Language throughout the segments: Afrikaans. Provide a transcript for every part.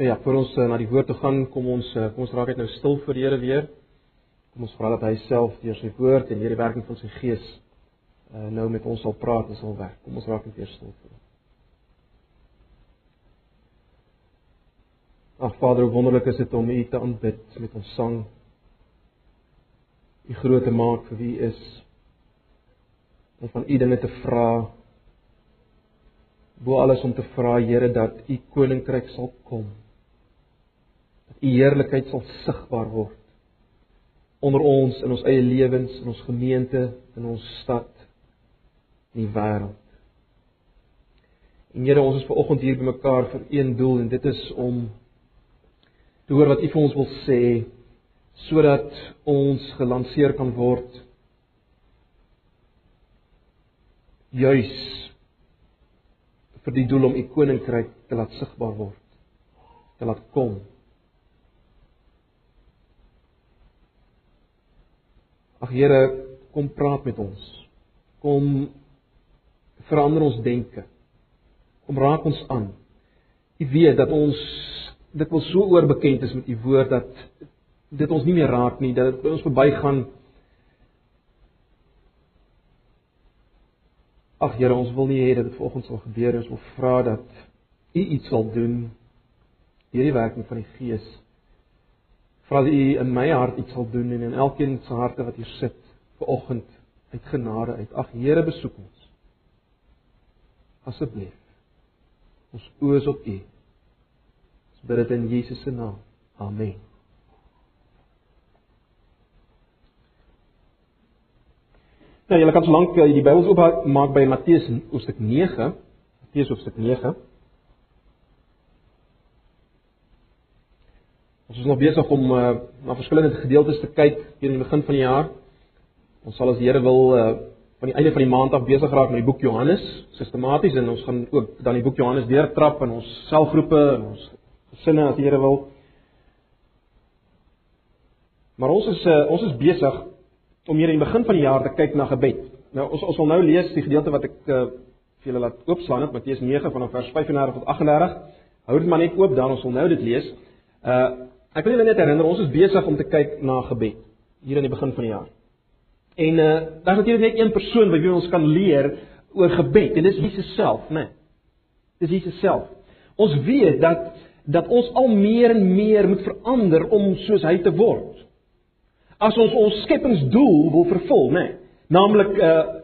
Ja, voor ons uh, na die woord toe gaan, kom ons uh, kom ons raak net nou stil vir die Here weer. Kom ons vra dat hy self deur sy woord en deur die werking van sy gees uh, nou met ons sal praat en sal werk. Kom ons raak net weer stil vir hom. Ag Vader, hoe wonderlik is dit om U te aanbid met ons sang. U groot te maak vir wie is om van U dinge te vra. Bo alles om te vra Here dat U koninkryk sal kom u heerlikheid sal sigbaar word onder ons in ons eie lewens, in ons gemeente, in ons stad, in die wêreld. En Here, ons is ver oggend hier bymekaar vir een doel en dit is om te hoor wat U vir ons wil sê sodat ons gelanseer kan word juis vir die doel om U koninkryk te laat sigbaar word, te laat kom. Ag Here, kom praat met ons. Kom verander ons denke. Kom raak ons aan. U weet dat ons dit wel so oorbekend is met u woord dat dit ons nie meer raak nie, dat dit ons verbygaan. Ag Here, ons wil nie hê dat dit vanoggend sal gebeur nie. Ons wil vra dat u iets sal doen deur die werking van die Gees vra dat U in my hart iets sal doen en in elkeen se harte wat hier sit ver oggend uit genade uit. Ag Here besoek ons. Asseblief. Ons oë is op U. Ons bid dit in Jesus se naam. Amen. Nou, julle kan so lank eh, die Bybel oop maak by Matteus hoofstuk 9. Matteus hoofstuk 9. Ons is nog besig om uh, na verskillende gedeeltes te kyk in die begin van die jaar. Ons sal as die Here wil uh, van die einde van die maand af besig raak met die boek Johannes sistematies en ons gaan ook dan die boek Johannes deurtrap in ons selgroepe en ons gesinne as die Here wil. Maar ons is uh, ons is besig om hier in die begin van die jaar te kyk na gebed. Nou ons ons wil nou lees die gedeelte wat ek uh, vir julle laat oopslaan het Matteus 9 vanaf vers 35 tot 38. Hou dit maar net oop dan ons wil nou dit lees. Uh Ek wil julle net herinner, ons is besig om te kyk na gebed hier aan die begin van die jaar. En uh daar's natuurlik net een persoon by wie ons kan leer oor gebed en dis Jesus self, né? Nee. Dis Jesus self. Ons weet dat dat ons al meer en meer moet verander om soos hy te word. As ons ons skepingsdoel wil vervul, né? Nee, Naamlik uh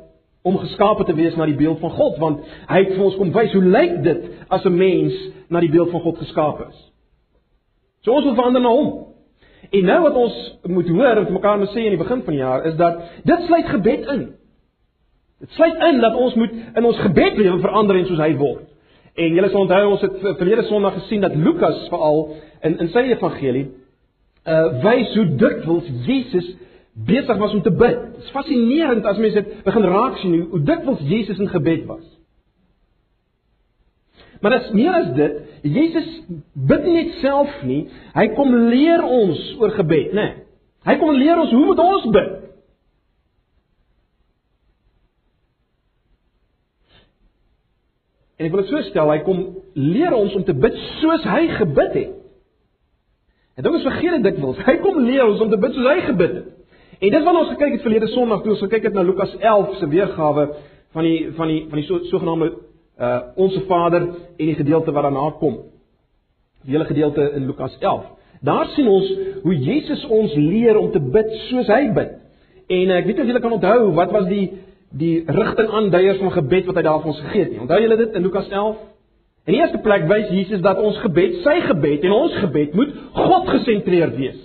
om geskape te wees na die beeld van God, want hy het vir ons kom wys hoe lyk dit as 'n mens na die beeld van God geskape is. So ons moet verander na hom. En nou wat ons moet hoor vir mekaar moet sê in die begin van die jaar is dat dit sluit gebed in. Dit sluit in dat ons moet in ons gebedlewe verander en soos hy word. En julle sal onthou ons het verlede Sondag gesien dat Lukas veral in in sy evangelie uh wys hoe dikwels Jesus besig was om te bid. Dit is fascinerend as mense dit begin raak sien hoe dikwels Jesus in gebed was. Maar dit is meer as dit. Jesus bid nie net self nie, hy kom leer ons oor gebed, né? Nee. Hy kom leer ons hoe moet ons bid? En ek wil dit so stel, hy kom leer ons om te bid soos hy gebid het. En dit is vergeet dit dikwels. Hy kom leer ons om te bid soos hy gebid het. En dis wat ons gekyk het verlede Sondag toe ons gekyk het na Lukas 11 se weergawe van die van die van die sogenaamde uh onsse Vader en die gedeelte wat daarna kom. Die hele gedeelte in Lukas 11. Daar sien ons hoe Jesus ons leer om te bid soos hy bid. En uh, ek weet nie of julle kan onthou wat was die die rigtingaanduiers van gebed wat hy daar vir ons gegee het nie. Onthou julle dit in Lukas 11? In die eerste plek wys Jesus dat ons gebed, sy gebed en ons gebed moet God gesentreerd wees.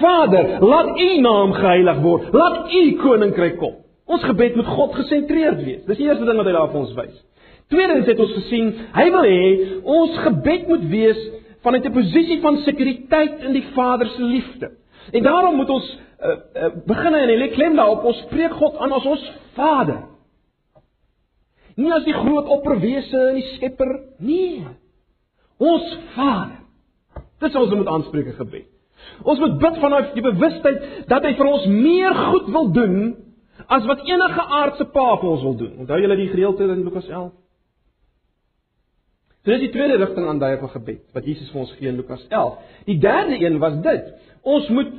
Vader, laat U naam geheilig word. Laat U koninkryk kom. Ons gebed moet God gesentreerd wees. Dis die eerste ding wat hy daar vir ons wys. Tweedens het ons gesien, hy wil hê ons gebed moet wees vanuit 'n posisie van sekuriteit in die Vader se liefde. En daarom moet ons uh, uh, begin en lê klem daarop ons spreek God aan as ons Vader. Nie as die groot opperwese en die Skepper nie. Ons Vader. Dis ons moet aanspreek in gebed. Ons moet bid vanuit die bewustheid dat hy vir ons meer goed wil doen as wat enige aardse pa vir ons wil doen. Onthou julle die gedeelte in Lukas 11? So dis die tweede rigting aan daai van gebed wat Jesus vir ons gee in Lukas 11. Die derde een was dit. Ons moet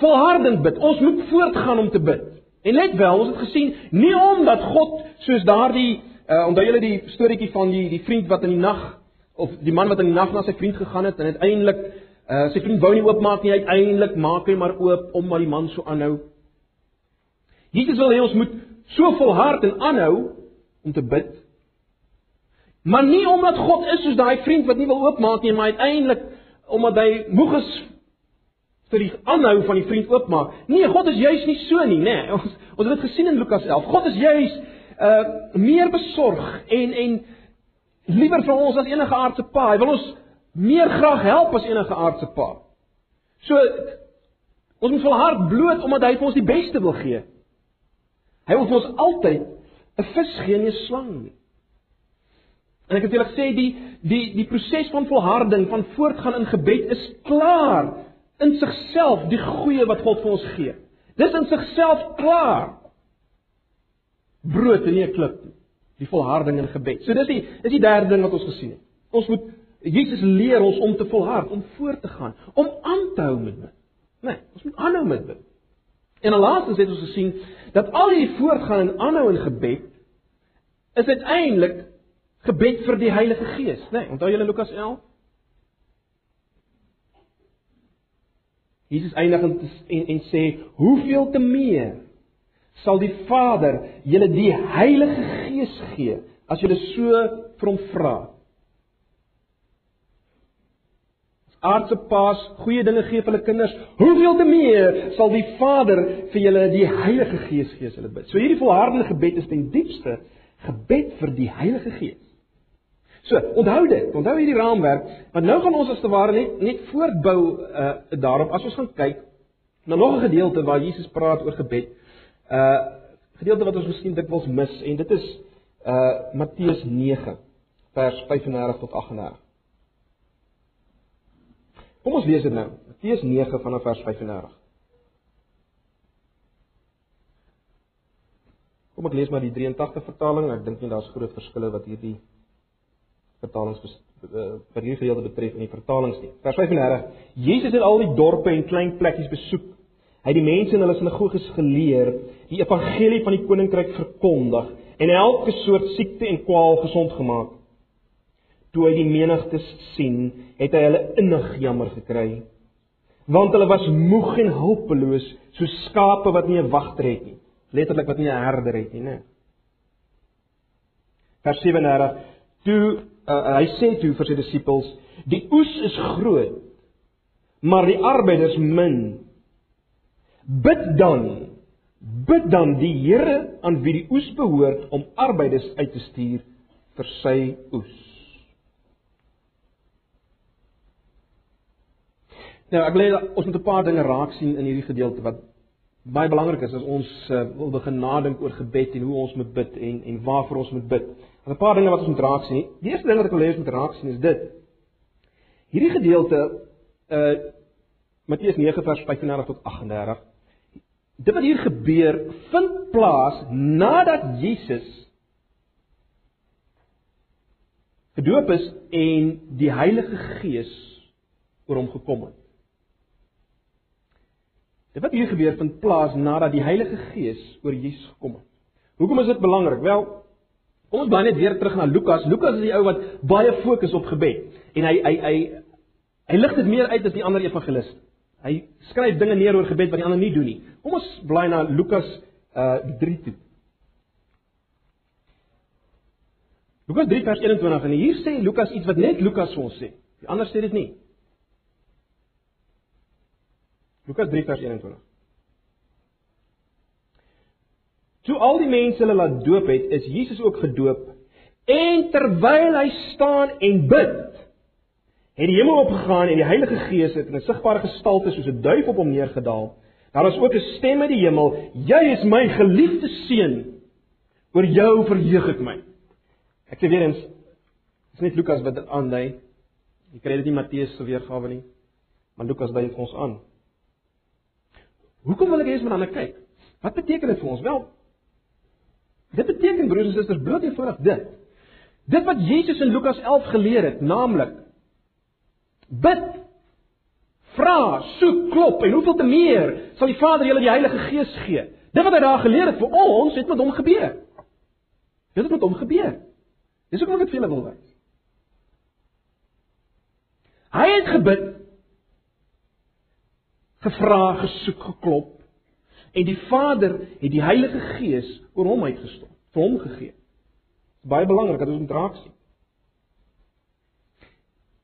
volhardend bid. Ons moet voortgaan om te bid. En let wel, ons het gesien nie omdat God soos daardie uh, onthou julle die storieetjie van die die vriend wat in die nag of die man wat in die nag na sy vriend gegaan het en uiteindelik uh, sy vriend wou nie oopmaak nie, uiteindelik maak hy maar oop omdat die man so aanhou. Jesus wil hê ons moet so volhard en aanhou om te bid Maar nie omdat God is soos daai vriend wat nie wil oopmaak nie, maar uiteindelik omdat hy moeg is vir die aanhou van die vriend oopmaak. Nee, God is juis nie so nie, nê. Nee. Ons ons het dit gesien in Lukas 11. God is juis uh meer besorg en en liewer vir ons as enige aardse pa. Hy wil ons meer graag help as enige aardse pa. So ons moet volhard bloot omdat hy vir ons die beste wil gee. Hy wil vir ons altyd 'n vis gee en nie 'n slang nie. En ek het julle gesê die die die proses van volharding, van voortgaan in gebed is klaar in sigself die goeie wat God vir ons gee. Dis in sigself klaar. Brood en nie 'n klip nie. Die volharding in gebed. So dis die is die derde ding wat ons gesien het. Ons moet Jesus leer ons om te volhard, om voort te gaan, om aan te hou met dit. Nee, ons moet aanhou met dit. En laastens het ons gesien dat al hierdie voortgaan en aanhou in gebed is uiteindelik gebed vir die Heilige Gees, né? Nee, onthou julle Lukas 11? Jesus eindig en, en en sê, "Hoeveel te meer sal die Vader julle die Heilige Gees gee as julle so vir hom vra?" Aardse paas goeie dinge gee vir hulle kinders, hoeveel te meer sal die Vader vir julle die Heilige Gees gee as julle bid. So hierdie volhardende gebed is ten diepste gebed vir die Heilige Gees. So, onthou dit, onthou hierdie raamwerk, want nou gaan ons as te ware net net voortbou uh daarop as ons gaan kyk na nog 'n gedeelte waar Jesus praat oor gebed. Uh gedeelte wat ons miskien dikwels mis en dit is uh Matteus 9 vers 35 tot 38. Kom ons lees dit nou. Matteus 9 vanaf vers 35. Kom ek lees maar die 83 vertaling. Ek dink nie daar's groot verskille wat hierdie vertalings vir hierdie gedeelte betref in die vertalings nie. Vers 35. Jesus het al die dorpe en klein plekkies besoek. Hy het die mense in hulle sinagoges geleer, die evangelie van die koninkryk verkondig en elke soort siekte en kwaal gesond gemaak. Toe hy die menigtes sien, het hy hulle innig jammer gekry, want hulle was moeg en hulpeloos, soos skape wat nie 'n wagter het nie, letterlik wat nie 'n herder het nie, né? Vers 37. Toe uh, hy sê toe vir sy disippels, die oes is groot, maar die arbeiders min. Bid dan, bid dan die Here aan wie die oes behoort om arbeiders uit te stuur vir sy oes. Nou, ek wil ons moet 'n paar dinge raak sien in hierdie gedeelte wat baie belangrik is as ons uh, wil begin nadink oor gebed en hoe ons moet bid en en waarvoor ons moet bid. 'n paar dinge wat ons moet raak sien. Die eerste ding wat ek wil hê ons moet raak sien is dit. Hierdie gedeelte uh Matteus 9 vers 35 tot 38. Dit wat hier gebeur, vind plaas nadat Jesus gedoop is en die Heilige Gees oor hom gekom het. Dit wat hier gebeur vind plaas nadat die Heilige Gees oor Jesus gekom het. Hoekom is dit belangrik? Wel, Kom ons bly net weer terug na Lukas. Lukas is die ou wat baie fokus op gebed en hy hy hy hy lig dit meer uit as die ander evangeliste. Hy skryf dinge neer oor gebed wat die ander nie doen nie. Kom ons bly na Lukas uh 3 toe. Lukas 3 vers 21 en hier sê Lukas iets wat net Lukas ons sê. Die ander sê dit nie. Lukas 3 vers 21. Toe al die mense hulle laat doop het, is Jesus ook gedoop. En terwyl hy staan en bid, het die hemel opgegaan en die Heilige Gees het in 'n sigbare gestalte soos 'n duif op hom neergedaal. Daar was ook 'n stem uit die hemel: "Jy is my geliefde seun. Oor jou verheug ek my." Ek sê weer eens, dis net Lukas wat dit aandui. Jy kry dit nie Matteus se weergawe nie, maar Lukas dui dit ons aan. Hoekom wil ek hê ons moet dan kyk? Wat beteken dit vir ons? Wel, Dit beteken broers en susters bloot eenvoudig dit. Dit wat Jesus in Lukas 11 geleer het, naamlik bid, vra, soek, klop en hoeveel te meer sal die Vader julle die Heilige Gees gee. Dit wat hy daar geleer het vir ons, het met hom gebeur. Dit het met hom gebeur. Dis hoekom ek dit vir julle wil wys. Hy het gebid, gevra, gesoek, geklop en die Vader het die Heilige Gees oor hom uitgestort, vir hom gegee. Baie belangrik dat ons moet raak sien.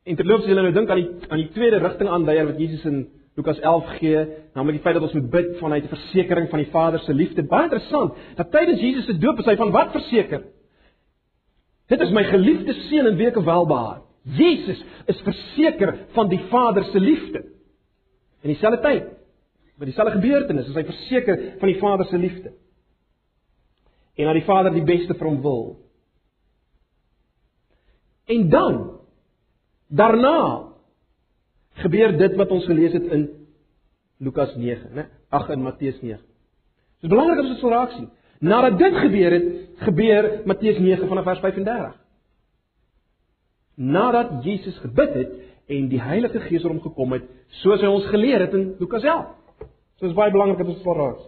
En terloops as julle nou dink aan die aan die tweede rigting aandui wat Jesus in Lukas 11 gee, naamlik die feit dat ons moet bid vanuit 'n versekering van die Vader se liefde. Baie interessant dat tydens Jesus se doop is hy van wat verseker? Dit is my geliefde seun in wie ek welbehaag. Jesus is verseker van die Vader se liefde. In dieselfde tyd, by dieselfde gebeurtenis, is hy verseker van die Vader se liefde. En dat die Vader die beste vir hom wil. En dan daarna gebeur dit wat ons gelees het in Lukas 9, né? Ag in Matteus 9. Dit is belangrik om dit te raak sien. Nadat dit gebeur het, gebeur Matteus 9 vanaf vers 35 nadat Jesus gebid het en die Heilige Gees hom gekom het, soos hy ons geleer het in Lukas 11. So is baie belangrik dat ons dit raak.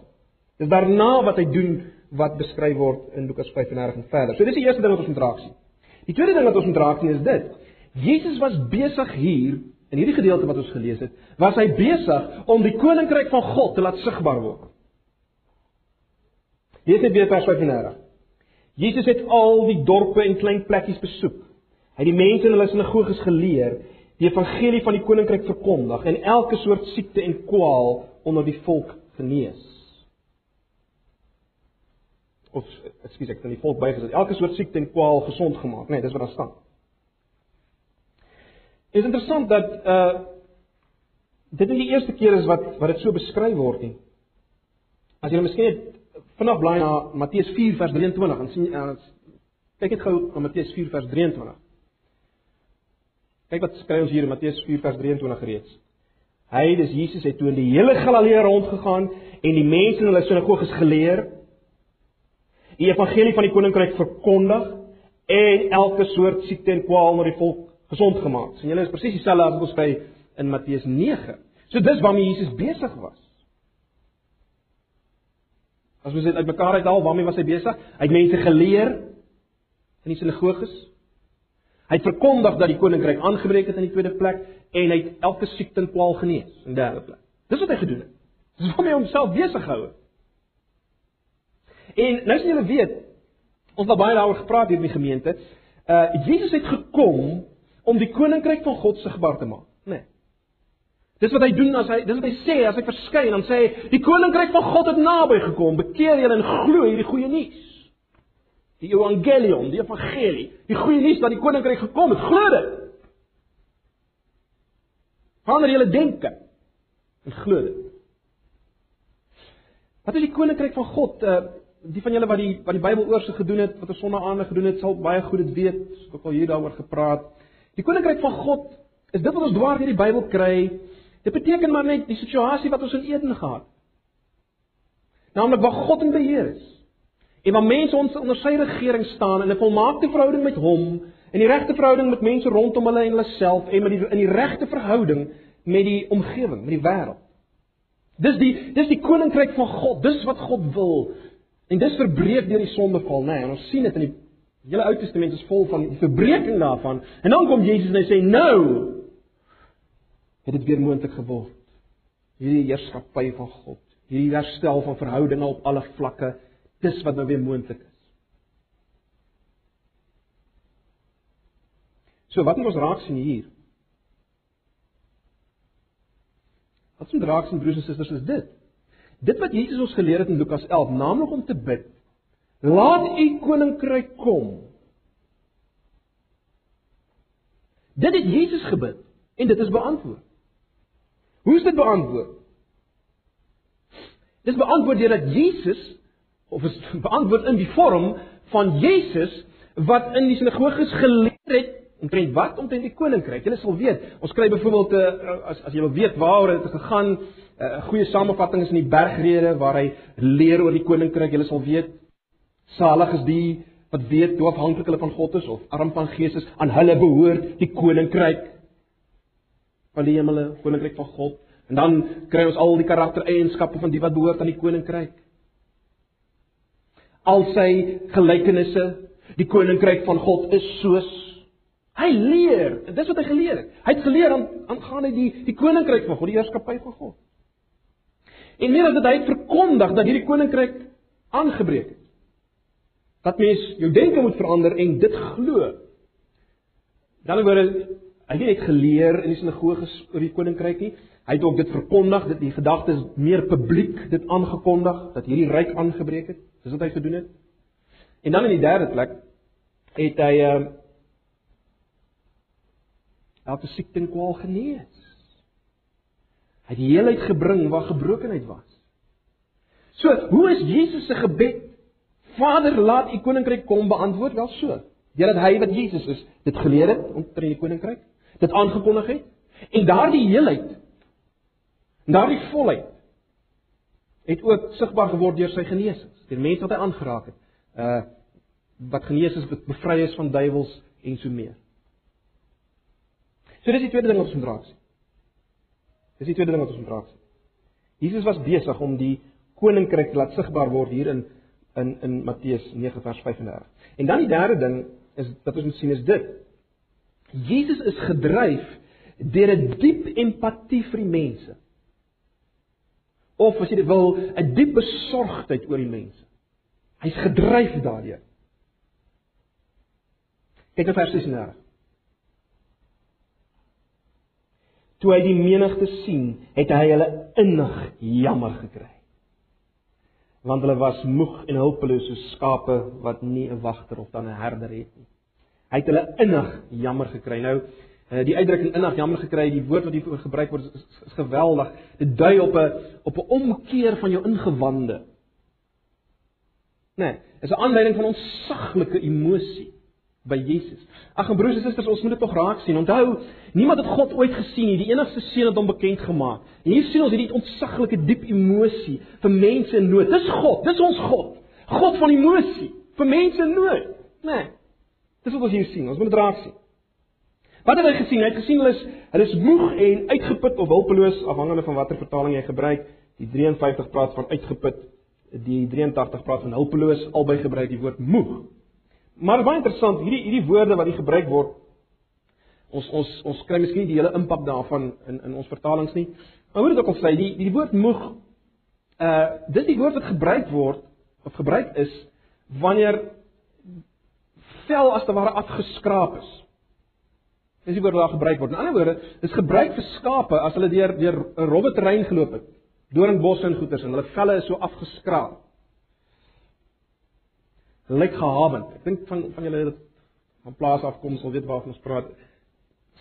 Dis daarna wat hy doen wat beskryf word in Lukas 35 en verder. So dis die eerste ding wat ons moet raak sien. Die tweede ding wat ons moet raak sien is dit. Jesus was besig hier in hierdie gedeelte wat ons gelees het, was hy besig om die koninkryk van God te laat sigbaar word. Lees net weer vers 35. Jesus het al die dorpe en klein plekkies besoek Hy het die mense in hulle sinagoges geleer, die evangelie van die koninkryk verkondig en elke soort siekte en kwaal onder die volk genees. Of ekskuus, ek het in die volk bygesit. Elke soort siekte en kwaal gesond gemaak, nee, dis wat daar staan. Is interessant dat uh dit nie die eerste keer is wat wat dit so beskryf word nie. As jy miskien net vanaf blaai na Matteus 4 vers 23 en sien uh, kyk net gou na Matteus 4 vers 23. Kyk wat skryf ons hier in Matteus 4 vers 23 reeds. Hy, dis Jesus, het toe in die hele Galilea rondgegaan en die mense in hulle sinagoges geleer, die evangelie van die koninkryk verkondig en elke soort siekte en kwaal onder die volk gesond gemaak. Sien julle is presies dieselfde as wat ons by in Matteus 9. So dis waarmee Jesus besig was. As ons dit uitmekaar uithaal, waarmee was hy besig? Hy het mense geleer in die sinagoges Hy het verkondig dat die koninkryk aangebreek het in die tweede plek en hy het elke siekte en kwaal genees in derde plek. Dis wat hy gedoen het. Dis waarmee hy homself besig gehou het. En nou as julle weet, ons het baie daaroor gepraat hier in die gemeente. Uh Jesus het gekom om die koninkryk van God sigbaar te maak, né? Nee. Dis wat hy doen as hy dis wat hy sê as hy verskyn en sê die koninkryk van God het naby gekom. Bekeer julle en glo hierdie goeie nuus. Die evangelium, die evangelie, die goeie nuus dat die koninkryk gekom het, glo dit. Verander julle denke en glo dit. Wat is die koninkryk van God? Uh die van julle wat die wat die Bybel oorsig gedoen het, wat ons sonnaande gedoen het, sal baie goed dit weet. Ek het al hier daaroor gepraat. Die koninkryk van God is dit wat ons dwars deur die Bybel kry. Dit beteken maar net die situasie wat ons in Eden gehad het. Naamlik waar God in beheer is. En waar mense ons onder sy regering staan in 'n volmaakte verhouding met hom, in die regte verhouding met mense rondom hulle en hulle self en met die in die regte verhouding met die omgewing, met die wêreld. Dis die dis die koninkryk van God, dis wat God wil. En dis verbreek deur die sondeval, nê? Nee, en ons sien dit in die hele Ou Testament is vol van die verbreeking daarvan. En dan kom Jesus en hy sê nou het dit weer moontlik geword. Hierdie heerskappy van God, hierdie herstel van verhoudinge op alle vlakke dis wat nou weer moontlik is. So wat moet ons raak sien hier? Wat ons raak sien broers en susters is dit. Dit wat Jesus ons geleer het in Lukas 11, naamlik om te bid. Laat u koninkryk kom. Dit het Jesus gebid en dit is beantwoord. Hoe is dit beantwoord? Dit is beantwoord deurdat Jesus of is beantwoord in die vorm van Jesus wat in die sinagoges geleer het omtrent wat omtrent die koninkryk. Julle sal weet, ons kry byvoorbeeld uh, as as jy wil weet waaroor dit gegaan, eh, 'n goeie samevatting is in die bergrede waar hy leer oor die koninkryk. Julle sal weet salig is die wat weet hoe afhanklik hulle van God is of arm van gees is, aan hulle behoort die koninkryk van die hemele, koninkryk van God. En dan kry ons al die karaktereienskappe van die wat behoort aan die koninkryk. Al sy gelykenisse, die koninkryk van God is soos hy leer. En dis wat hy geleer het. Hy het geleer aan aangaande die die koninkryk van God, die heerskappy van God. En meer as dit hy het verkondig dat hierdie koninkryk aangebreek het. Dat mens jou denke moet verander en dit glo. Dan word hy het net geleer in die sinagoges oor die koninkryk nie. Hy het ook dit verkondig, dit die gedagtes meer publiek dit aangekondig dat hierdie ryk aangebreek het. Dis wat hy gedoen het. En dan in die derde plek het hy ehm uh, elke siekte en kwaal genees. Hy het die heelheid gebring waar gebrokenheid was. So, hoe is Jesus se gebed Vader, laat u koninkryk kom beantwoord wel so. Deurdat hy wat Jesus is, dit geleer het om ter in die koninkryk, dit aangekondig het en daardie heelheid en daardie volheid het ook sigbaar geword deur sy genesings, deur mense wat hy aangeraak het. Uh wat genees is, bevry is van duiwels en so meer. So dis die tweede ding wat ons moet raak sien. Dis die tweede ding wat ons moet raak sien. Jesus was besig om die koninkryk laat sigbaar word hier in in in Matteus 9 vers 35. En dan die derde ding is wat ons moet sien is dit. Jesus is gedryf deur 'n die diep empatie vir die mense. Of as jy dit wil, 'n diep besorgdheid oor die mense. Hy's gedryf daardeur. Kyk na vers 36. Toe hy die menigte sien, het hy hulle innig jammer gekry want hulle was moeg en hulpeloos soos skape wat nie 'n wagter of dan 'n herder het nie. Hy het hulle innig jammer gekry. Nou eh, die uitdrukking innig jammer gekry, die woord wat hiervoor gebruik word is, is, geweldig. Dit dui op 'n op 'n omkeer van jou ingewande. Nee, is 'n aanleiding van ontsaglike emosie by Jesus. Ag broers en susters, ons moet dit tog raak sien. Onthou, niemand het God ooit gesien nie. Die enigste seun het hom bekend gemaak. En hier sien ons hierdie ontsaglike diep emosie vir mense in nood. Dis God, dis ons God. God van emosie vir mense in nood. Nee. Dis wat ons hier sien. Ons moet dit raak sien. Wat het hy gesien? Hy het gesien hulle is hulle is moeg en uitgeput of hulpeloos afhangende van watter vertaling jy gebruik. Die 53 praat van uitgeput. Die 83 praat van hulpeloos. Albei gebruik die woord moeg. Maar baie interessant, hierdie hierdie woorde wat hier gebruik word, ons ons ons kry miskien die hele impak daarvan in in ons vertalings nie. Maar hoe dit ook al sê, die die woord moeg uh dis die woord wat gebruik word of gebruik is wanneer vel as te ware afgeskraap is. Dis die woord wat daar gebruik word. In ander woorde, dis gebruik vir skape as hulle deur deur 'n rowwe terrein geloop het, doringbosse en goeters en hulle velle is so afgeskraap lyk gehavend. Ek dink van van julle wat van plaas af kom, sal weet waarvan ons praat.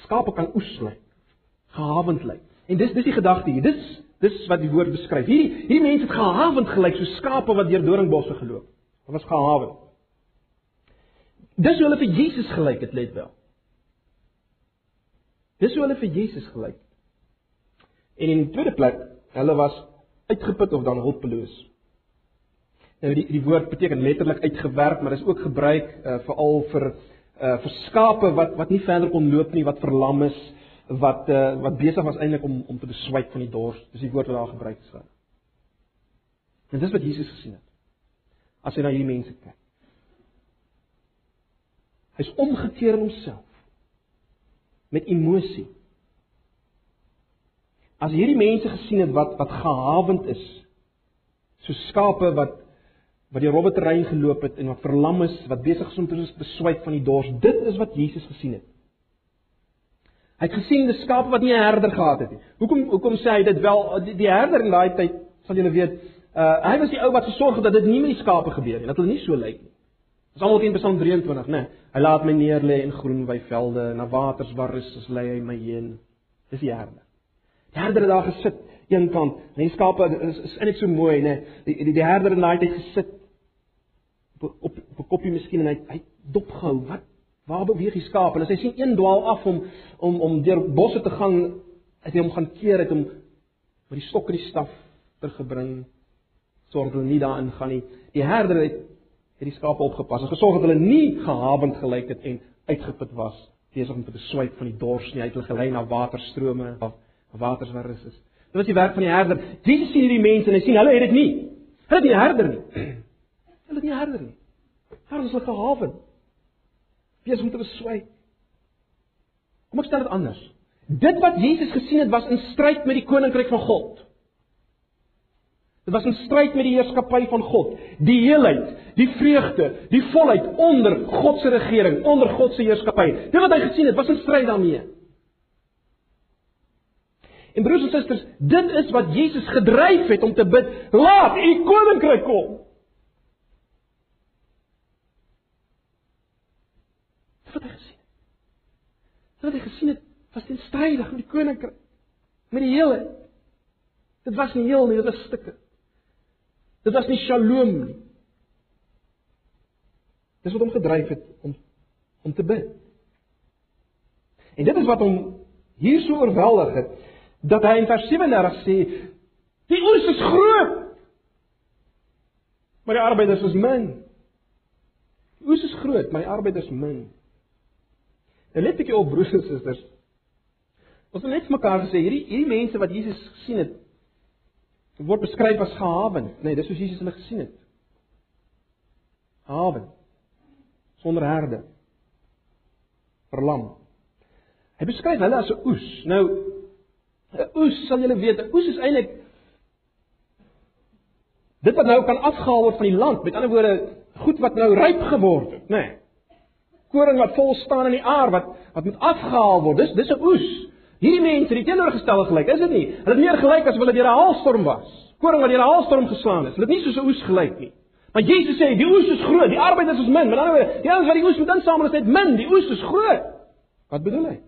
Skape kan oes lyk. Gehavend lyk. En dis dis die gedagte hier. Dis dis wat die woord beskryf. Hierdie hierdie mense het gehavend gelyk so skape wat deur doringbosse geloop. Hulle was gehavend. Dis hoe hulle vir Jesus gelyk het, let wel. Dis hoe hulle vir Jesus gelyk het. En in die tweede plek, hulle was uitgeput of dan hulpeloos. Nou die die woord beteken letterlik uitgewerk, maar dit is ook gebruik uh, veral vir uh vir skape wat wat nie verder kon loop nie, wat verlam is, wat uh wat besig was eintlik om om te beswyk van die dors. Dis die woord wat daar gebruik is. En dis wat Jesus gesien het. As hy na hierdie mense kyk. Hy's omgekeer in homself met emosie. As hierdie mense gesien het wat wat gehavend is, so skape wat wat die robbe terrein geloop het en wat verlam is, wat besig is om te beswyk van die dors. Dit is wat Jesus gesien het. Hy het gesien die skape wat nie 'n herder gehad het nie. Hoekom hoekom sê hy dit wel die, die herder in daai tyd sal julle weet, uh hy was die ou wat gesorg het dat dit nie met die skape gebeur nie, dat hulle nie so lyk nie. Dis almal teen Psalm 23, né? Nee, hy laat my neer lê in groen weivelde, na waters waar rus is lê hy my heen. Dis die herder. Die herder het daar gesit een kant. Die skape is is net so mooi, né? Die, die die herder in daai tyd gesit op op, op 'n koppie miskien en hy hy dopgehou. Wat waar beweeg die skaap? En as hy sien een dwaal af om om om deur bosse te gaan, het hy hom gaan keer het om met die stok en die staf ter gebring sorg hulle nie daarin gaan nie. Die herder het het die skape opgepas en gesorg dat hulle nie gehavend gelyk het en uitgeput was besig om te beswyk van die dors nie. Hy het hulle gelei na waterstrome of waters waar rus is. Dit was die werk van die herder. Jesus sien hierdie mense en hy sien hulle het dit nie. Hulle het nie herder nie. Hulle het nie herder nie. Hulle hulle gehavend. Besig om te beswyk. Kom ek stel dit anders. Dit wat Jesus gesien het was in stryd met die koninkryk van God. Dit was 'n stryd met die heerskappy van God, die heelheid, die vreugde, die volheid onder God se regering, onder God se heerskappy. Dit wat hy gesien het, was 'n stryd daarmee. En broers en susters, dit is wat Jesus gedryf het om te bid, laat u koninkryk kom. Wat hy gesien het. Wat hy gesien het, was teenstrydig met die koninkryk, met die heelheid. Dit was nie heel nie, dit was stukke. Dit was nie shalom nie. Dis wat hom gedryf het om om te bid. En dit is wat hom hier so oorweldig het dat hy in vers 37 sê die oes is groot maar die arbeiders is min. Die oes is groot, maar die arbeiders min. En let ek op broers en susters. Ons het net mekaar gesê hierdie hierdie mense wat Jesus gesien het word beskryf as gehavend, nê, nee, dis soos Jesus hulle gesien het. Gehavend. Sonder herde. Verlam. Hy beskryf hulle as 'n oes. Nou 'n oes, sal julle weet, 'n oes is eintlik dit wat nou kan afgehaal word van die land. Met ander woorde, goed wat nou ryp geword het, nê. Nee. Koring wat vol staan in die aar wat wat moet afgehaal word. Dis dis 'n oes. Hierdie mense, die teenoorgestelde gelyk, is dit nie? Hulle het meer gelyk as hulle deur 'n haalstorm was. Koring wat deur 'n haalstorm geslaan is. Hulle het nie soos 'n oes gelyk nie. Maar Jesus sê, die oes is groot, die arbeiders is min. Met ander woorde, die ouens wat die oes moet insamel is net min, die oes is groot. Wat bedoel hy?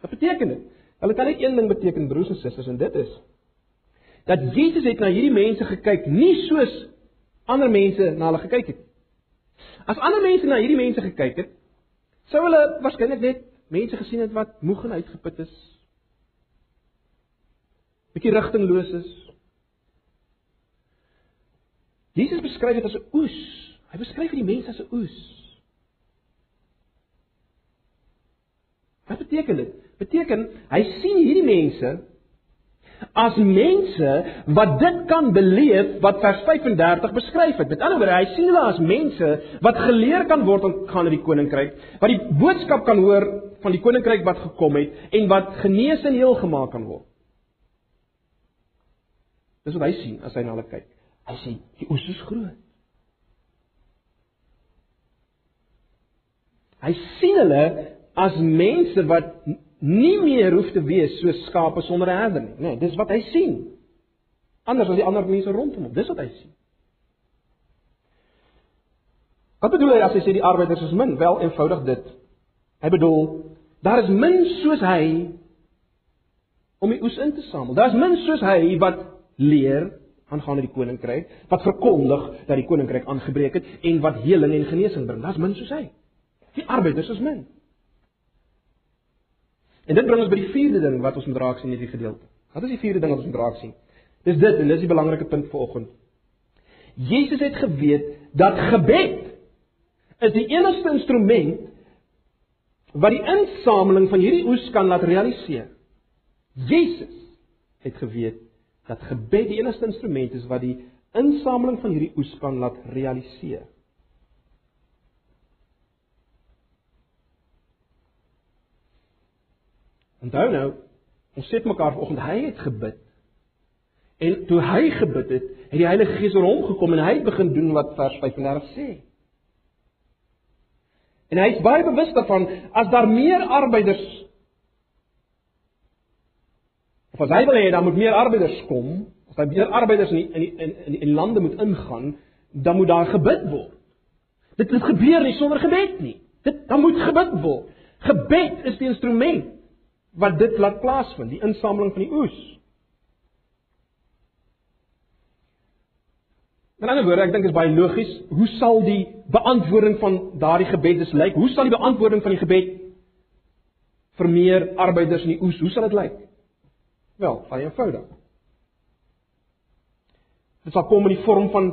Wat beteken dit? Hulle kan net een ding beteken, broers en susters, en dit is dat Jesus het na hierdie mense gekyk, nie soos ander mense na hulle gekyk het. As ander mense na hierdie mense gekyk het, sou hulle waarskynlik net mense gesien het wat moeg en uitgeput is. Bietjie rigtingloos is. Jesus beskryf dit as 'n oes. Hy beskryf hierdie mense as 'n oes. Wat beteken dit? Beteken hy sien hierdie mense as mense wat dit kan beleef wat vers 35 beskryf het. Met ander woorde, hy sien hulle as mense wat geleer kan word om gaan na die koninkryk, wat die boodskap kan hoor van die koninkryk wat gekom het en wat genees en heel gemaak kan word. Dis wat hy sien as hy na hulle kyk. Hy sê die oes is groot. Hy sien hulle as mense wat nie meer hoef te wees soos skape sonder 'n herder nie. Nee, dis wat hy sien. Anders as die ander mense rondom hom. Dis wat hy sien. Wat bedoel hy as hy sê die arbeiders is min? Wel eenvoudig dit. Hy bedoel daar is min soos hy om die oes in te samel. Daar's min soos hy wat leer aangaande die koninkryk, wat verkondig dat die koninkryk aangebreek het en wat heling en genesing bring. Daar's min soos hy. Die arbeiders is min. En dit bring ons by die vierde ding wat ons moet raak sien in hierdie gedeelte. Wat is die vierde ding wat ons moet raak sien? Dis dit en dis die belangrike punt vir oggend. Jesus het geweet dat gebed is die enigste instrument wat die insameling van hierdie oes kan laat realiseer. Jesus het geweet dat gebed die enigste instrument is wat die insameling van hierdie oes kan laat realiseer. Onthou nou, ons sê mekaar vanoggend hy het gebid. En toe hy gebid het, het die Heilige Gees oor hom gekom en hy het begin doen wat vers 35 sê. En hy is baie bewus daarvan as daar meer arbeiders of as hy wil hê daar moet meer arbeiders kom, as daar meer arbeiders in die, in die, in, in, in lande moet ingaan, dan moet daar gebid word. Dit dit gebeur nie sonder gebed nie. Dit dan moet gebid word. Gebed is die instrument wat dit laat plaasvind, die insameling van die oes. 'n ander woord, ek dink dit is baie logies, hoe sal die beantwoording van daardie gebed dus lyk? Hoe sal die beantwoording van die gebed vir meer arbeiders in die oes, hoe sal dit lyk? Wel, baie eenvoudig. Dit sal kom in die vorm van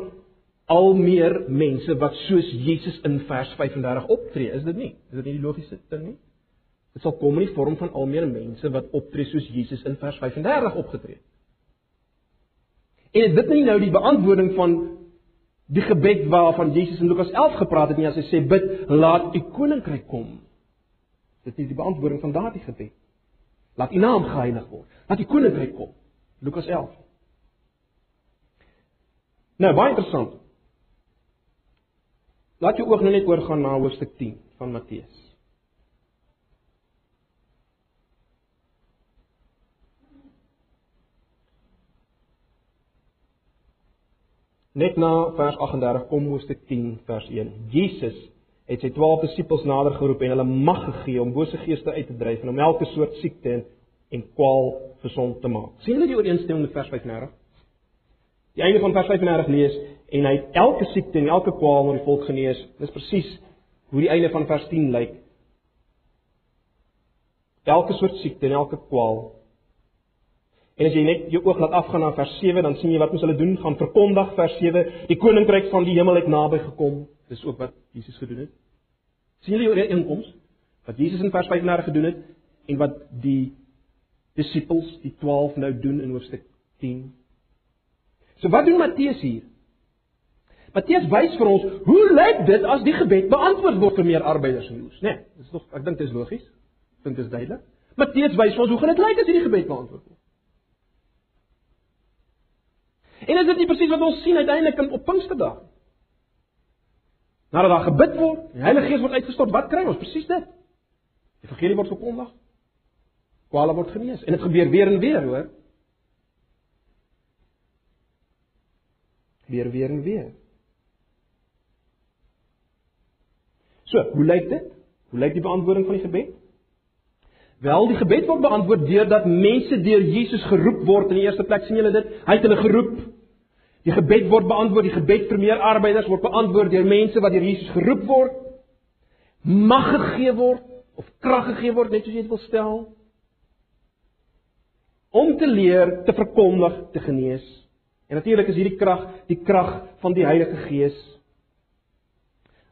al meer mense wat soos Jesus in vers 35 optree. Is dit nie? Is dit nie die logiese ding nie? Dit sal kom in die vorm van al meer mense wat optree soos Jesus in vers 35 opgetree het. En is dit nie nou die beantwoording van die gebed waarvan Jesus in Lukas 11 gepraat het nie as hy sê bid laat u koninkryk kom. Dit is die beantwoording van daardie gebed. Laat u naam geheilig word. Laat u koninkryk kom. Lukas 11. Nou baie interessant. Laat jou oog nou net oorgaan na hoofstuk 10 van Matteus. Net na vers 38 kom hoofstuk 10 vers 1. Jesus het sy 12 disippels nader geroep en hulle mag gegee om bose geeste uit te dryf en om elke soort siekte en, en kwaal gesond te maak. sien julle die ooreenstemming met vers 35? Die einde van vers 35 lees en hy het elke siekte en elke kwaal onder die volk genees. Dis presies hoe die einde van vers 10 lyk. Elke soort siekte en elke kwaal. En as jy net jou oog laat afgaan na vers 7, dan sien jy wat ons hulle doen, gaan verkondig vers 7, die koninkryk van die hemel het naby gekom. Dis ook wat Jesus gedoen het. sien julle die inkoms wat Jesus in vers 35 gedoen het en wat die disippels, die 12 nou doen in hoofstuk 10. So wat doen Matteus hier? Matteus wys vir ons hoe lyk dit as die gebed beantwoord word vir meer arbeiders in die oes, né? Nee, dis nog ek dink dit is logies. Ek dink dit is duidelik. Matteus wys vir ons hoe gaan dit lyk as hierdie gebed beantwoord word? En is dit nie presies wat ons sien uiteindelik op Pinksterdag? Nadat daar gebid word, die Heilige Gees word uitgestort, wat kry ons? Presies dit. Die evangelie word verkondig. Kwale word genees en dit gebeur weer en weer, hoor. Weer weer en weer. So, hoe lyk dit? Hoe lyk die beantwoording van die gebed? Wel, die gebed word beantwoord deurdat mense deur Jesus geroep word in die eerste plek. sien julle dit? Hy het hulle geroep. Die gebed word beantwoord, die gebed vir meer arbeiders word beantwoord deur mense wat deur Jesus geroep word. Mag gegee word of krag gegee word, net soos jy dit wil stel. Om te leer, te verkondig, te genees. En natuurlik is hierdie krag die krag van die Heilige Gees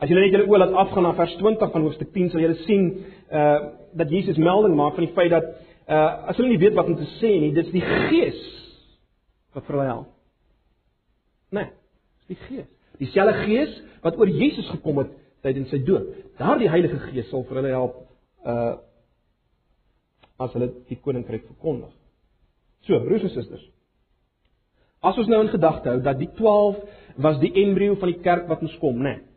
As julle net julle oë laat afgaan na vers 20 van hoofstuk 10, sal julle sien uh dat Jesus melding maak van die feit dat uh as hulle nie weet wat om te sê nie, dit's die Gees wat vir hulle help. Nee, dis die Gees. Dieselfde Gees wat oor Jesus gekom het tydens sy dood. Daardie Heilige Gees sal vir hulle help uh as hulle die koninkryk verkondig. So, broers en susters. As ons nou in gedagte hou dat die 12 was die embrio van die kerk wat ons kom, né? Nee,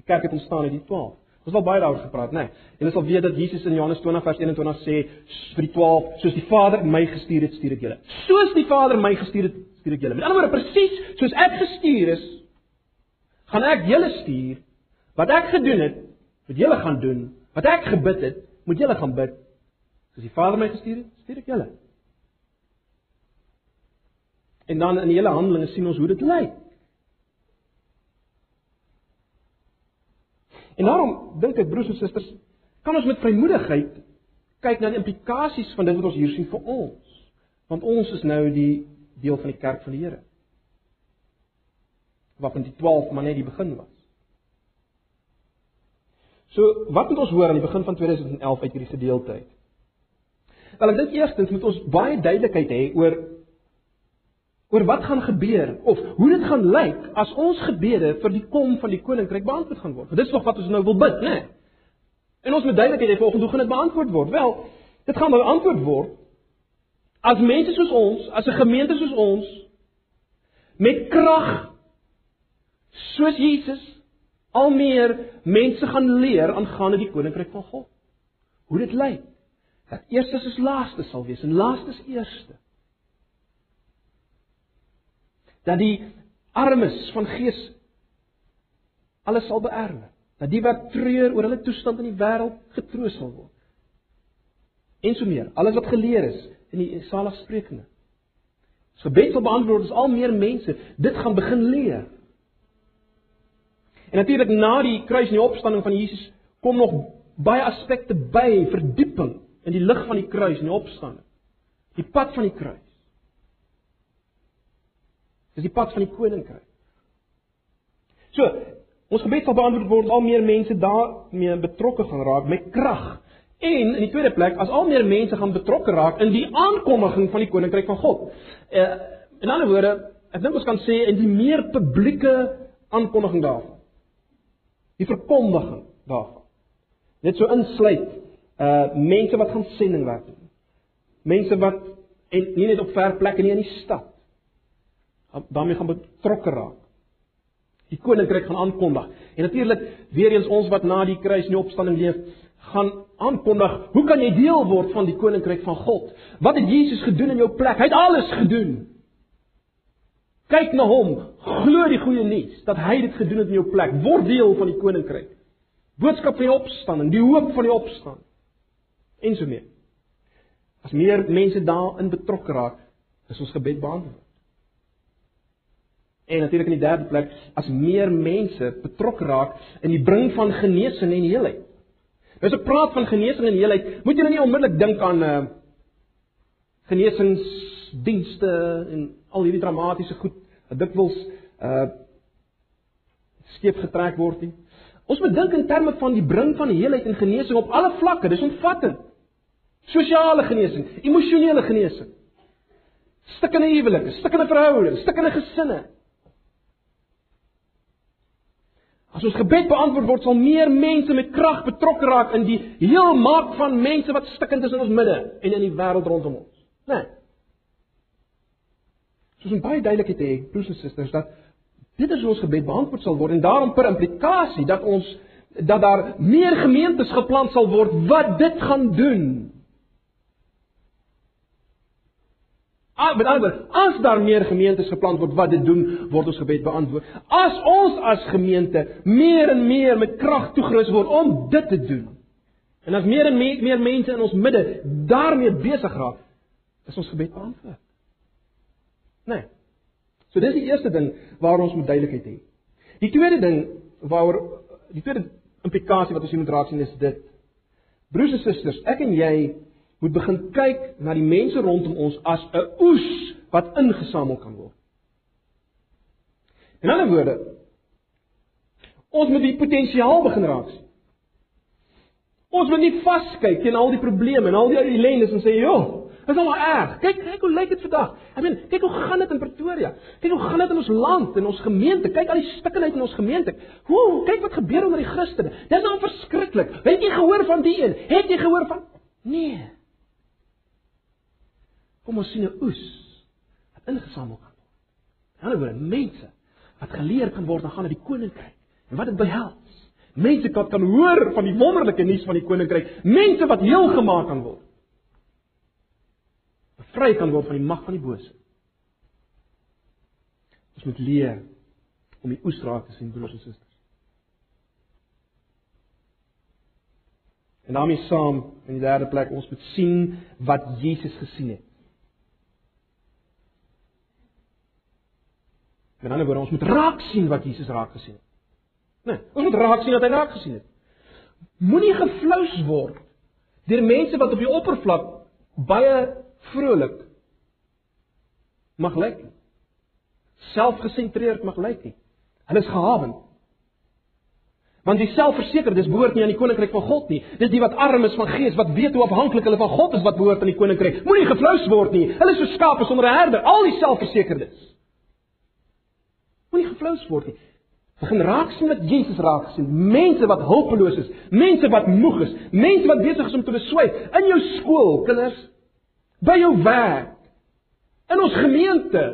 Die kerk het ontstaan uit die 12. Ons het al baie daaroor gepraat, né? Nee. Julle sal weet dat Jesus in Johannes 20 vers 21 sê vir die 12, soos die Vader my gestuur het, stuur ek julle. Soos die Vader my gestuur het, stuur ek julle. Met ander woorde, presies soos ek gestuur is, gaan ek julle stuur. Wat ek gedoen het, moet julle gaan doen. Wat ek gebid het, moet julle gaan bid. Soos die Vader my gestuur het, stuur ek julle. En dan in die hele handelinge sien ons hoe dit lyk. En daarom dink ek broers en susters, kan ons met vrymoedigheid kyk na die implikasies van dit wat ons hier sien vir ons. Want ons is nou die deel van die kerk van die Here. Wat van die 12 maar net die begin was. So, wat moet ons hoor aan die begin van 2011 uit hierdie gedeelte? Wel, ek dink eerstens moet ons baie duidelikheid hê oor oor wat gaan gebeur of hoe dit gaan lyk as ons gebede vir die kom van die koninkryk beantwoord gaan word. Dit is nog wat ons nou wil bid, né? Nee. En ons moet duidelikheid hê volgens hoe gaan dit beantwoord word? Wel, dit gaan beantwoord word as mense soos ons, as 'n gemeente soos ons met krag soos Jesus al meer mense gaan leer aangaande die koninkryk van God. Hoe dit lyk. Dat eerstes is laaste sal wees en laaste is eerste dat die armes van gees alles sal beerwe. Dat die wat treur oor hulle toestand in die wêreld getroos sal word. En so meer, alles wat geleer is in die saligsprekende. As gebed sal beantwoord is al meer mense dit gaan begin leer. En natuurlik na die kruis en die opstanding van Jesus kom nog baie aspekte by verdieping in die lig van die kruis en die opstanding. Die pad van die kruis. Dis die pad van die koninkryk. So, ons gebed sal beantwoord word al meer mense daarmee betrokke gaan raak met krag. En in die tweede plek, as al meer mense gaan betrokke raak in die aankondiging van die koninkryk van God. Uh in ander woorde, ek dink ons kan sê in die meer publieke aankondiging daarvan. Die verkondiging daarvan. Net so insluit uh mense wat gaan sendingwerk doen. Mense wat en nie net op ver plekke nie in die stad daarmee gaan betrokke raak. Die koninkryk gaan aankondig. En natuurlik weer eens ons wat na die kruis en die opstanding leef, gaan aankondig, hoe kan jy deel word van die koninkryk van God? Wat het Jesus gedoen in jou plek? Hy het alles gedoen. Kyk na hom, glo die goeie nuus dat hy dit gedoen het in jou plek. Word deel van die koninkryk. Boodskap van die opstanding, die hoop van die opstanding. En so mee. As meer mense daarin betrokke raak, is ons gebed beantwoord. En natuurlik in die derde plek, as meer mense betrokke raak in die bring van genesing en heelheid. As ek praat van genesing en heelheid, moet nou nie onmiddellik dink aan uh genesingsdienste en al hierdie dramatiese goed wat dikwels uh skeef getrek word nie. Ons moet dink in terme van die bring van heelheid en genesing op alle vlakke. Dis omvattend. Sosiale genesing, emosionele genesing. Stukkende huwelike, stukkende verhoudings, stukkende gesinne. As ons gebed beantwoord word, sal meer mense met krag betrokke raak in die heel maak van mense wat stikkend is in ons midde en in die wêreld rondom ons. Né? Nee. Soos 'n baie duidelikheid hê, broers en susters, dat dit is hoe ons gebed beantwoord sal word en daarom per implikasie dat ons dat daar meer gemeentes geplant sal word wat dit gaan doen. Met ander woorde, as daar meer gemeentes geplant word wat dit doen, word ons gebed beantwoord. As ons as gemeente meer en meer met krag toegerus word om dit te doen. En as meer en meer, meer mense in ons midde daarmee besig raak, is ons gebed beantwoord. Nee. So dis die eerste ding waar ons moet duidelikheid hê. Die tweede ding waaroor die tweede implikasie wat ons hier moet raak sien is dit. Broers en susters, ek en jy moet begin kyk na die mense rondom ons as 'n oes wat ingesamel kan word. In ander woorde, ons moet die potensiaal begin raak sien. Ons moet nie vaskyk teen al die probleme en al die ellendes en sê, "Joh, dit is al erg. Kyk, kyk hoe lyk dit vandag. Ek meen, kyk hoe gaan dit in Pretoria? Kyk hoe gaan dit in ons land en ons gemeente? Kyk al die stikkenheid in ons gemeente. Hoe, kyk wat gebeur onder die Christene. Dis nou verskriklik. Het jy gehoor van die een? Het jy gehoor van Nee. Kom ons sien 'n oes wat ingesamel kan word. Die ander woorde, mense wat geleer kan word om gaan na die koninkryk en wat dit behels. Mense wat kan hoor van die wonderlike nuus van die koninkryk, mense wat heel gemaak kan word. Bevry kan word van die mag van die bose. Ons moet leer om die oes raak te sien, broers en susters. En daarmee saam in die derde plek ons moet sien wat Jesus gesien het. Met ander woorde, ons moet raak sien wat Jesus raak gesien het. Nee, ons moet raak sien wat hy raak gesien het. Moenie geflous word deur mense wat op die oppervlak baie vrolik mag lyk. Selfgesentreerd mag lyk nie. Hulle is gehawen. Want die selfversekerdes behoort nie aan die koninkryk van God nie. Dis die wat arm is van gees, wat weet hoe afhanklik hulle van God is wat behoort aan die koninkryk. Moenie geflous word nie. Hulle is so skape sonder 'n herder, al die selfversekerdes. Moenie geflous word nie. Begin raak sien wat Jesus raak sien. Mense wat hulpeloos is, mense wat moeg is, mense wat besig is om te beswyk in jou skool, kinders, by jou werk, in ons gemeente,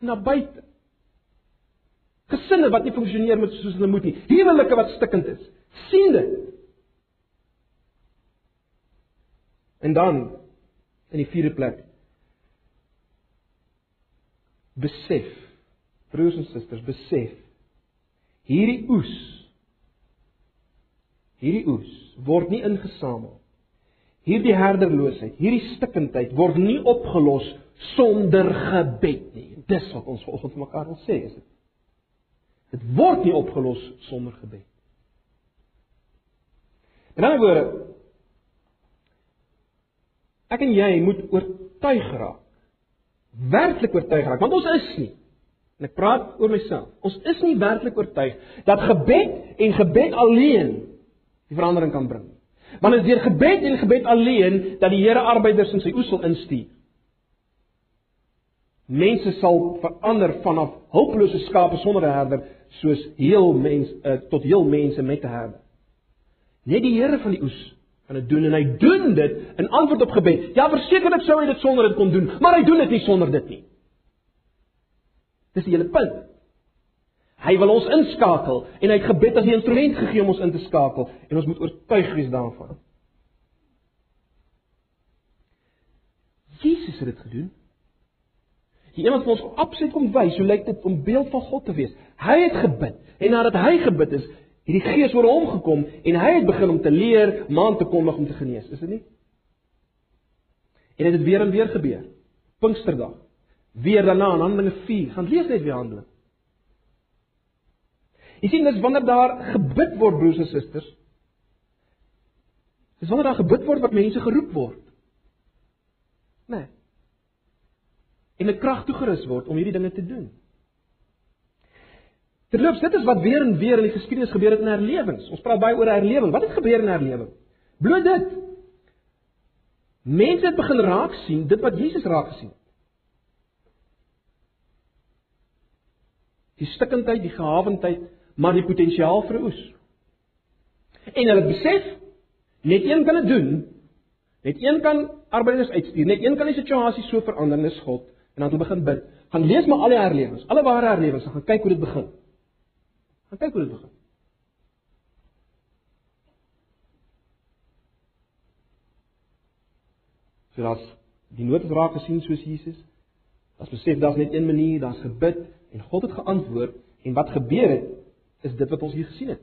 na buite. Gesinne wat nie funksioneer met soos hulle moet nie. Huwelike wat stikkend is. sien dit. En dan in die vierde plek besef broers en susters, besef hierdie oes hierdie oes word nie ingesamel. Hierdie herderloosheid, hierdie stikkindheid word nie opgelos sonder gebed nie. Dis wat ons vanoggend vir mekaar wil sê, is dit. Dit word nie opgelos sonder gebed. In ander woorde ek en jy moet oortuig raak. Werklik oortuig raak, want ons is nie En ek praat oor myself. Ons is nie werklik oortuig dat gebed en gebed alleen die verandering kan bring. Want dit is deur gebed en gebed alleen dat die Here arbeiders in sy oes sal instuur. Mense sal verander vanaf hulpelose skape sonder 'n herder soos heel mens uh, tot heel mense met 'n herder. Net die Here van die oes kan dit doen en hy doen dit in antwoord op gebed. Ja, versekerlik sou hy dit sonder dit kon doen, maar hy doen dit nie sonder dit nie. Dis die hele punt. Hy wil ons inskakel en hy het gebed as die instrument gegee om ons in te skakel en ons moet oortuig wees daarvan. Jesus het dit gedoen. Die een wat ons absoluut kom wys hoe lyk dit om beeld van God te wees. Hy het gebid en nadat hy gebid het, het die Gees oor hom gekom en hy het begin om te leer, maan te kondig om te genees, is dit nie? En dit het weer en weer gebeur. Pinksterdag. Weer daarna in Handelinge 4, gaan lees net weer Handelinge. Jy sien dis wanneer daar gebid word broers en susters. Dis wanneer daar gebid word wat mense geroep word. Nee en met krag toegerus word om hierdie dinge te doen. Terloops, dit is wat weer en weer in die geskiedenis gebeur het in herlewings. Ons praat baie oor herlewing. Wat het gebeur in herlewing? Bloot dit. Mense het begin raak sien dit wat Jesus raak gesien het. Die stikkindheid, die gehawendheid, maar die potensiaal vir oes. En hulle besef net een kan dit doen. Net een kan arbeiders uitstuur. Net een kan die situasie so verander, dis God en dan hulle begin bid. Gaan lees maar al die herlewings, alle ware herlewings, gaan kyk hoe dit begin. Gaan kyk hoe dit begin. So daar's die nood raak gesien soos Jesus. As besef daar's net een manier, daar's gebid en God het geantwoord en wat gebeur het is dit wat ons hier gesien het.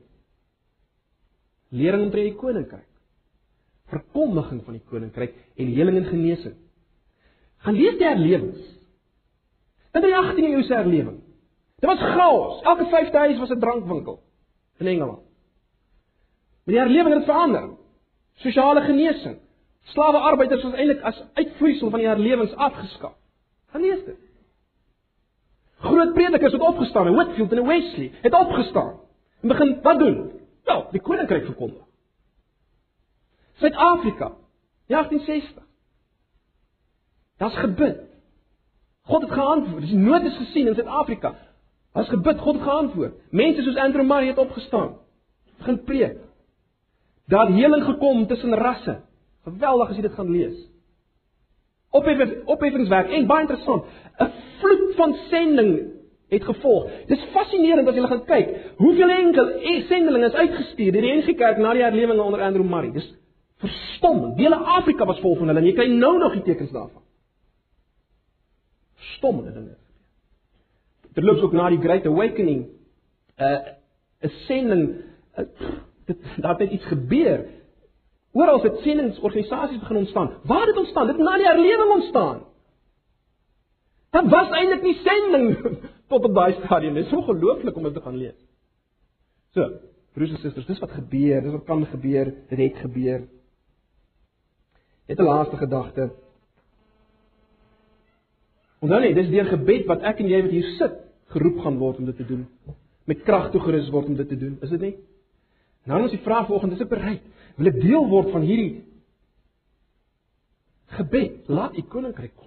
Lering omtrent die koninkryk. Verkondiging van die koninkryk en heling en genesing. Gaan lees die herlewings. In die 18de eeu se herlewing. Dit was chaos. Elke vyfde huis was 'n drankwinkel in Engeland. Maar die herlewing het verander. Sosiale genesing. Slawe arbeiders was eintlik as uitvloeisel van die herlewings afgeskaf. Gaan lees dit. Groot predikers het opgestaan, Whitfield en Wesley het opgestaan en begin wat doen? Wel, die koninkryk verkondig. Suid-Afrika, 1860. Daar's gebid. God het geantwoord. Dis nood is gesien in Suid-Afrika. As gebid, God het geantwoord. Mense soos Andrew Murray het opgestaan. Begin preek. Daar het heling gekom tussen rasse. Geweldig as jy dit gaan lees. Opheffing opheffingswerk en baie interessant. 'n Vloed van sending het gevolg. Dis fascinerend as jy gaan kyk hoeveel enkel e, sendelinge is uitgestuur deur die NG Kerk na die herlewing onder Andrew Murray. Dis verstommend. Dele Afrika was vol van hulle en jy kry nou nog die tekens daarvan stomme dinge gebeur. Terloops ook na die Great Awakening, 'n uh, 'n sending uh, dit daar het iets gebeur. Oral het sendingsorganisasies begin ontstaan. Waar het dit ontstaan? Dit na die herlewing ontstaan. Dit was eintlik nie sending tot op daai stadium. Dit is ongelooflik om dit te gaan lees. So, broers en susters, dis wat gebeur, dis wat kan gebeur, dit het gebeur. Net 'n laaste gedagte. Onthou net, dis deur gebed wat ek en jy wat hier sit geroep gaan word om dit te doen. Met krag toegerus word om dit te doen, is dit nie? Nou is die vraag vanoggend, is ek bereid? Wil ek deel word van hierdie gebed? Laat U koninkryk kom.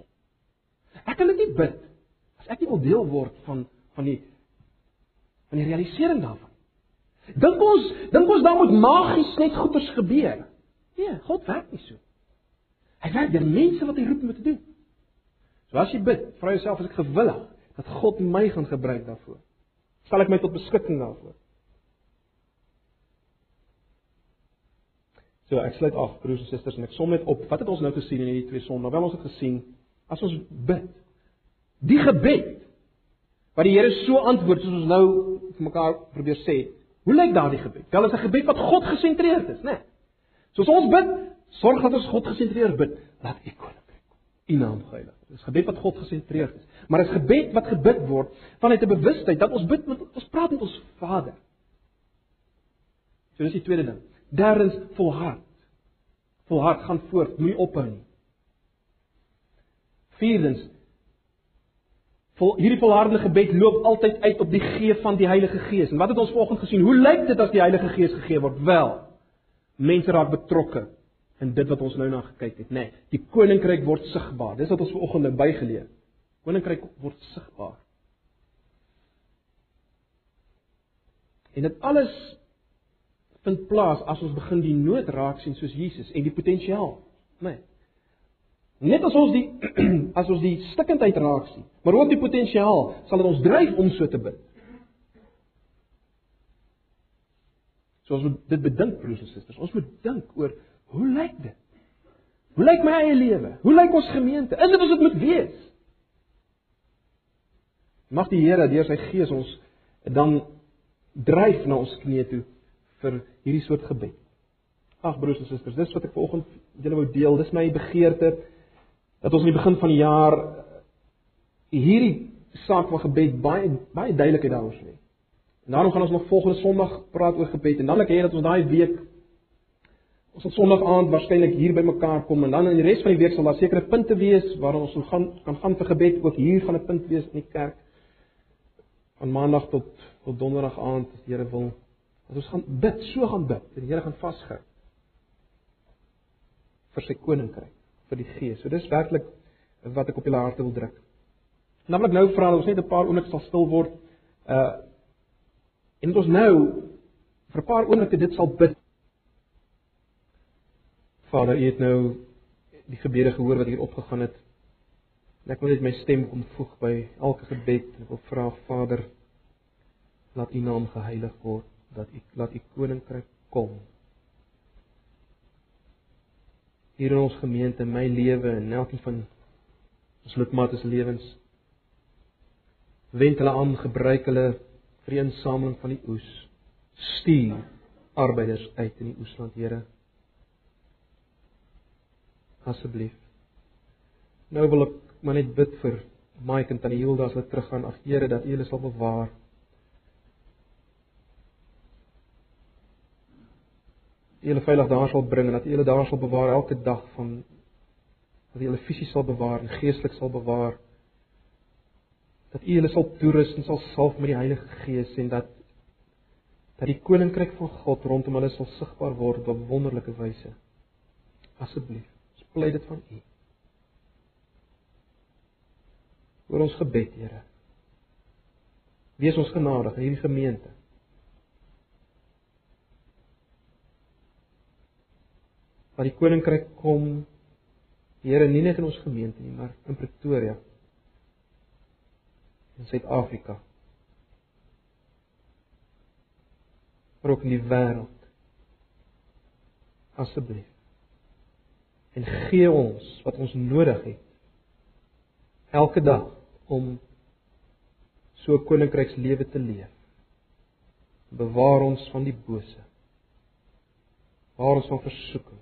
Ek kan dit nie bid as ek nie deel word van van die van die realisering daarvan. Dink ons, dink ons dan moet magies net goeders gebeur? Nee, God werk nie so. Hy werk deur mense wat hy roep om te doen. So as jy bid, vra jouself as ek gewillig dat God my gaan gebruik daarvoor. Stel ek my tot beskikking daarvoor. So ek sluit af broers en susters en ek som net op. Wat het ons nou gesien in hierdie twee sonde? Wel ons het gesien as ons bid. Die gebed wat die Here so antwoord soos ons nou vir mekaar probeer sê. Hoe lyk daardie gebed? Wel is 'n gebed wat God gesentreerd is, né? Nee. Soos ons bid, sorg dat ons God gesentreerd bid. Laat U kom. U naam geheilig. Dis gebed wat God gesentreerd is. Maar dis gebed wat gebid word vanuit 'n bewustheid dat ons bid met ons praat met ons Vader. So dis die tweede ding. Derdens volhard. Volhard gaan voort, moenie ophou nie. Vierdens Vol hierdie volhardende gebed loop altyd uit op die gee van die Heilige Gees. En wat het ons vanoggend gesien? Hoe lyk dit as die Heilige Gees gegee word? Wel, mense raak betrokke in dit wat ons nou na gekyk het, nê. Nee, die koninkryk word sigbaar. Dis wat ons vanoggend nou bygeleer. Koninkryk word sigbaar. En dit alles vind plaas as ons begin die nood raak sien soos Jesus en die potensiaal, nê. Nee. Net as ons die as ons die stikkindheid raak sien, maar ook die potensiaal, sal dit ons dryf om so te bid. So ons moet dit bedink broers en susters. Ons moet dink oor hoe lyk dit? Hoe lyk my eie lewe? Hoe lyk ons gemeente? Is dit wat dit moet wees? Mag die Here deur sy Gees ons dan dryf na ons knieë toe vir hierdie soort gebed. Ag broers en susters, dis wat ek vanoggend julle wou deel. Dis my begeerte dat ons in die begin van die jaar hierdie saak van gebed baie baie duidelikheid daaroor sê. En daarom gaan ons nog volgende Sondag praat oor gebed en dan ek hê dat ons daai week ons op Sondag aand waarskynlik hier by mekaar kom en dan in die res van die week sal daar sekere punte wees waar ons gaan kan gaan vir gebed ook hier gaan 'n punt wees in die kerk van Maandag tot tot Donderdag aand as die Here wil. Dat ons gaan bid, so gaan bid. Die Here gaan vashou vir sy koninkryk vir die Gees. So dis werklik wat ek op julle harte wil druk. Ek nou vra dat ons net 'n paar oomblikke sal stil word. Uh en dit ons nou vir 'n paar oomblikke dit sal bid. Vader, U het nou die gebede gehoor wat hier opgegaan het. En ek wil net my stem kom voeg by elke gebed ek wil vra Vader, laat U naam geheilig word, dat U laat U koninkryk kom hier in ons gemeente, my lewe en elkeen van ons lidmate se lewens. Wend hulle aan, gebruik hulle vir die insameling van die oes. Stuur arbeiders uit in die oesland, Here. Asseblief. Nou wil ek maar net bid vir Mike en Tannie Hilda as hulle teruggaan. Ag Here, dat U hulle sal bewaar. Julle veilig daar sal bring en dat julle daar sal bewaar elke dag van dat julle fisies sal bewaar en geestelik sal bewaar. Dat u julle sal toerus en sal salf met die Heilige Gees en dat dat die koninkryk van God rondom hulle sal sigbaar word op wonderlike wyse. Asseblief ons pleit dit van u. Oor ons gebed Here. Wees ons genadig in hierdie gemeente dat die koninkryk kom Here nie net in ons gemeente nie, maar in Pretoria in Suid-Afrika. Maar ook in die wêreld. Asseblief. En gee ons wat ons nodig het elke dag om so koninkrykslewe te leef. Bewaar ons van die bose. Bewaar ons van versoeking